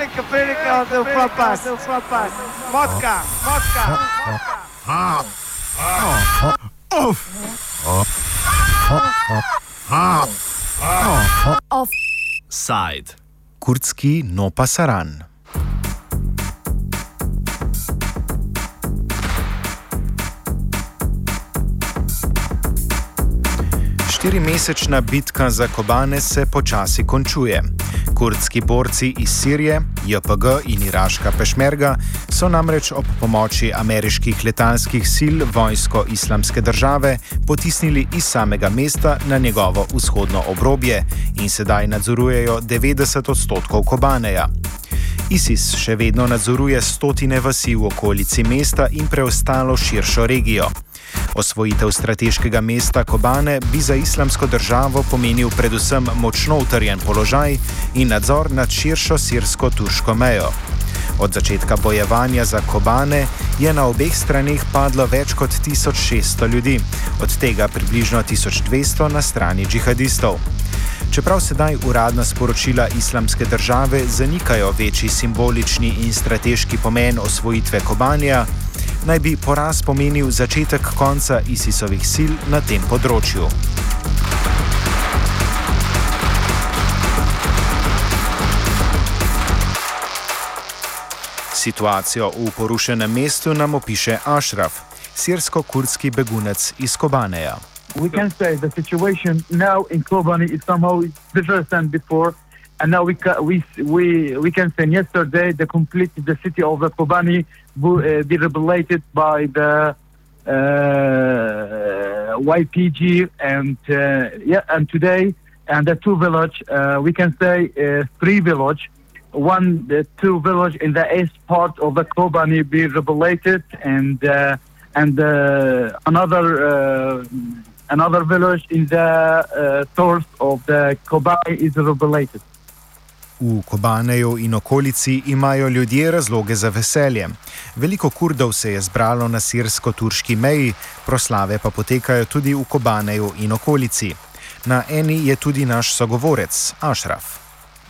Prilika, prilika, da upapas, upapas. Vodka, vodka. Side. Kurdski no pasaran. Štirimesečna bitka za Kobane se počasi končuje. Kurdski borci iz Sirije, JPG in iraška pešmerga so namreč ob pomoči ameriških letalskih sil vojsko islamske države potisnili iz samega mesta na njegovo vzhodno obrobje in sedaj nadzorujejo 90 odstotkov Kobaneja. ISIS še vedno nadzoruje stotine vasi v okolici mesta in preostalo širšo regijo. Osvojitev strateškega mesta Kobane bi za islamsko državo pomenil predvsem močno utrjen položaj in nadzor nad širšo sirsko-turško mejo. Od začetka bojevanja za Kobane je na obeh straneh padlo več kot 1600 ljudi, od tega približno 1200 na strani džihadistov. Čeprav sedaj uradna sporočila islamske države zanikajo večji simbolični in strateški pomen osvojitve Kobanja, naj bi poraz pomenil začetek konca ISIS-ovih sil na tem področju. Situacijo v porušenem mestu nam opiše Ashraf, sirsko-kurdski begunec iz Kobaneja. We can say the situation now in Kobani is somehow different than before. And now we ca- we we we can say yesterday the complete the city of Kobani uh, be rebelated by the uh, YPG and uh, yeah and today and the two village uh, we can say uh, three village one the two village in the east part of the Kobani be rebelated and and another another village in the uh, of the Kobani is rebelated. V Kobaneju in okolici imajo ljudje razloge za veselje. Veliko kurdov se je zbralo na sirsko-turški meji, proslave pa potekajo tudi v Kobaneju in okolici. Na eni je tudi naš sogovorec Ashraf.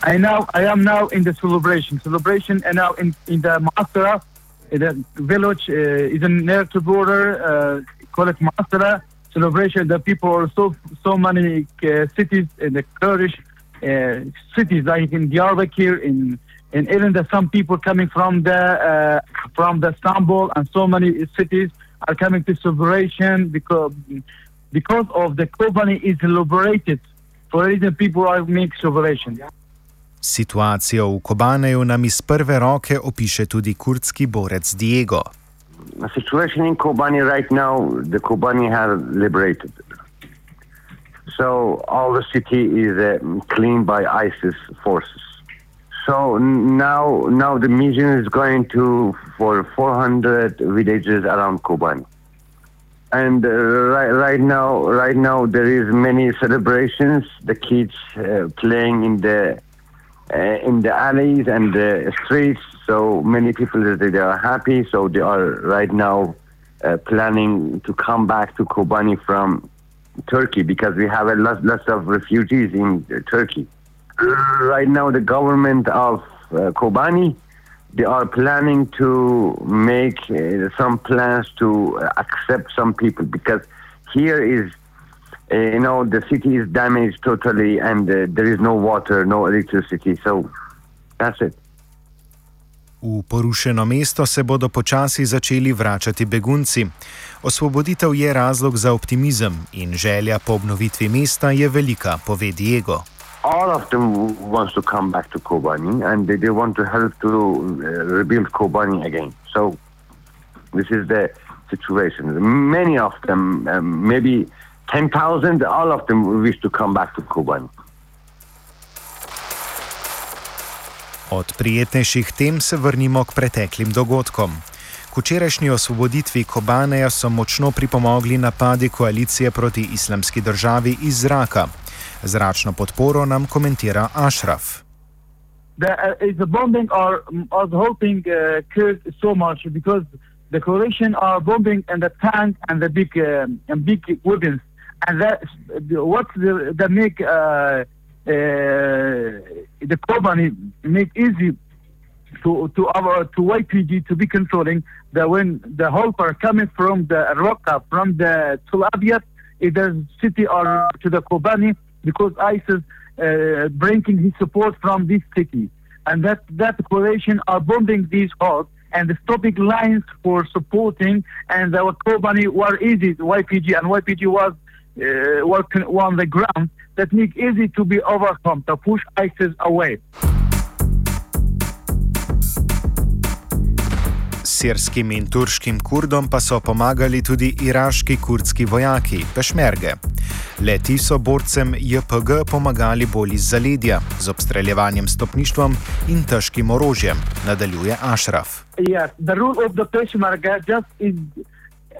I now I am now in the celebration. Celebration and now in, in the Masra, the village uh, is near to border, uh, call it Masra. Celebration. The people are so so many uh, cities in the Kurdish cities like in Diyarbakir, in in even the some people coming from the uh, from the Istanbul and so many cities are coming to celebration because because of the Kobani is liberated. For reason people are make celebration. Situacijo v Kobaneju nam iz prve roke opiše tudi kurdski borec Diego. The situation in Kobani right now, the Kobani have liberated. So all the city is uh, cleaned by ISIS forces. So now, now the mission is going to for 400 villages around Kobani. And uh, right, right now, right now there is many celebrations. The kids uh, playing in the uh, in the alleys and the streets. So many people they are happy. So they are right now uh, planning to come back to Kobani from Turkey because we have a lot, lots of refugees in uh, Turkey. Right now, the government of uh, Kobani they are planning to make uh, some plans to accept some people because here is uh, you know the city is damaged totally and uh, there is no water no electricity so that's it V porušeno mesto se bodo počasi začeli vračati begunci. Osvoboditev je razlog za optimizem in želja po obnovitvi mesta je velika, pove Diego. all of them wants to come back to Kobani and they, they want to help to uh, rebuild Kobani again. So this is the situation. Many of them, um, maybe 10,000, all of them wish to come back to Kobani. Od prijetnejših tem se vrnimo k preteklim dogodkom. K včerajšnji osvoboditvi Kobaneja so močno pripomogli napadi koalicije proti islamski državi iz zraka. Zračno podporo nam komentira Ashraf. The, uh, the bombing are are helping uh, Kurds so much because the coalition are bombing and the tank and the big um, and big weapons and that what the, the make uh, uh, the company make easy to to our to YPG to be controlling the when the helper coming from the Raqqa from the Tel Aviv, either city or to the Kobani because ISIS uh, bringing his support from this city, and that that coalition are bombing these halts and the stopping lines for supporting, and our Kobani were easy YPG and YPG was uh, working on the ground that make easy to be overcome to push ISIS away. Sirskim in turškim kurdom pa so pomagali tudi iraški kurdski vojaki, pešmerge. Leti so borcem JPG pomagali bolj iz zaledja, z obstreljevanjem stopništvom in težkim orožjem, nadaljuje Ašraf. Yes, the rule of the Peshmerga just is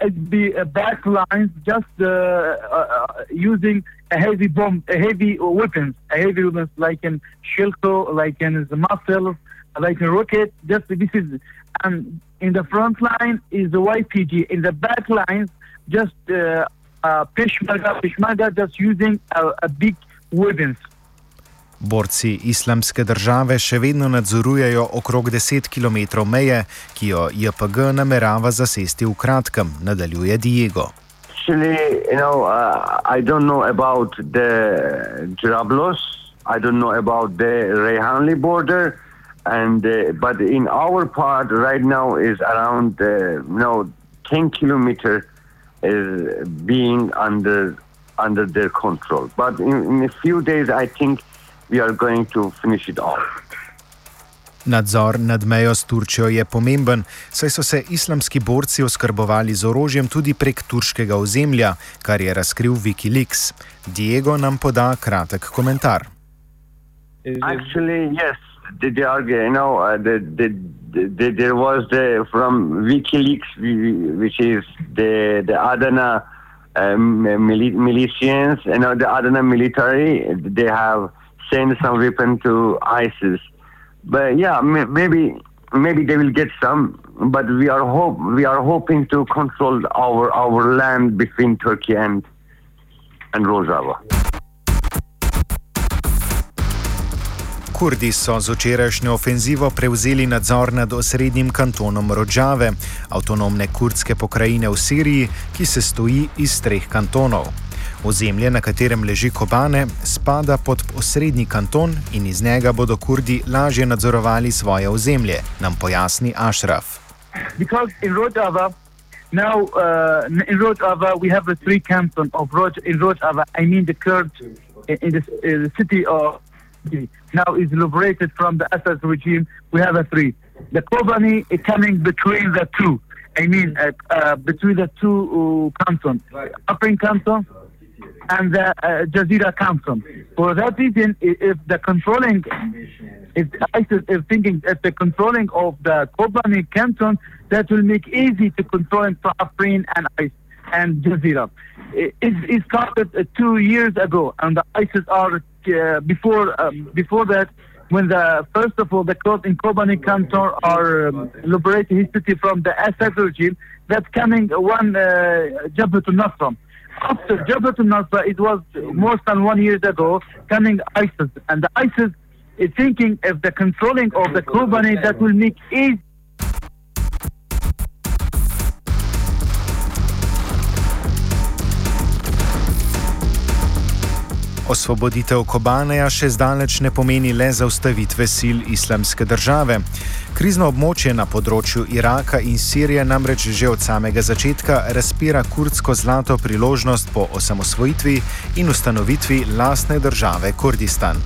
it be a back lines, just uh, uh, using a heavy bomb, a heavy weapons, a heavy weapons like in Shilko, like in the muscles, like in rocket. Just this is, and in the front line is the YPG. In the back lines, just uh, uh, Peshmerga, Peshmerga just using a, a big weapons. Borci islamske države še vedno nadzorujejo okrog 10 km meje, ki jo JPG namerava zasesti v kratkem, nadaljuje Diego. Actually, you know, uh, I don't know about the Jarablos. I don't know about the Rehanli border, and uh, but in our part right now is around uh, you know 10 kilometer is being under under their control. But in, in a few days, I think we are going to finish it off. Nadzor nad mejo s Turčijo je pomemben, saj so se islamski borci oskrbovali z orožjem tudi prek turškega ozemlja, kar je razkril Wikileaks. Diego nam poda kratek komentar. Actually, yes, the, the, you know, uh, the, the, the, there was the from WikiLeaks, which is the the Adana um, mili- militias, you know, the Adana military. They have sent some weapon to ISIS. But yeah, maybe maybe they will get some. But we are hope we are hoping to control our our land between Turkey and and Rojava. Kurdi so z včerajšnjo ofenzivo prevzeli nadzor nad osrednjim kantonom Rojave, avtonomne kurdske pokrajine v Siriji, ki se stoji iz treh kantonov. Ozemlje, na katerem leži Kobane, spada pod osrednji kanton in iz njega bodo Kurdi lažje nadzorovali svoje ozemlje, nam pojasni Ashraf. Now, uh, in Rojava, we have the three cantons of Roj in Rojava. I mean, the Kurds in the, in the city of now is liberated from the Assad regime. We have a three. The Kobani is coming between the two. I mean, uh, uh, between the two uh, cantons, Upper Canton and the uh, Jazeera Council. For that reason, if the controlling, if ISIS is thinking that the controlling of the Kobani Canton, that will make easy to control Afrin and ISIS and Jazeera. It, it started uh, two years ago, and the ISIS are uh, before um, before that. When the first of all the court in Kobani Canton are um, liberating his city from the Assad regime, that's coming one uh, Jabhat al-Nasr after Jabhat al-Nusra, it was more than one year ago, coming ISIS. And the ISIS is thinking if the controlling of the Kobani, that will make easy. Osvoboditev Kobaneja še zdaleč ne pomeni le zaustavitve sil islamske države. Krizno območje na področju Iraka in Sirije namreč že od samega začetka razpira kurdsko zlato priložnost po osamosvojitvi in ustanovitvi lastne države Kurdistan.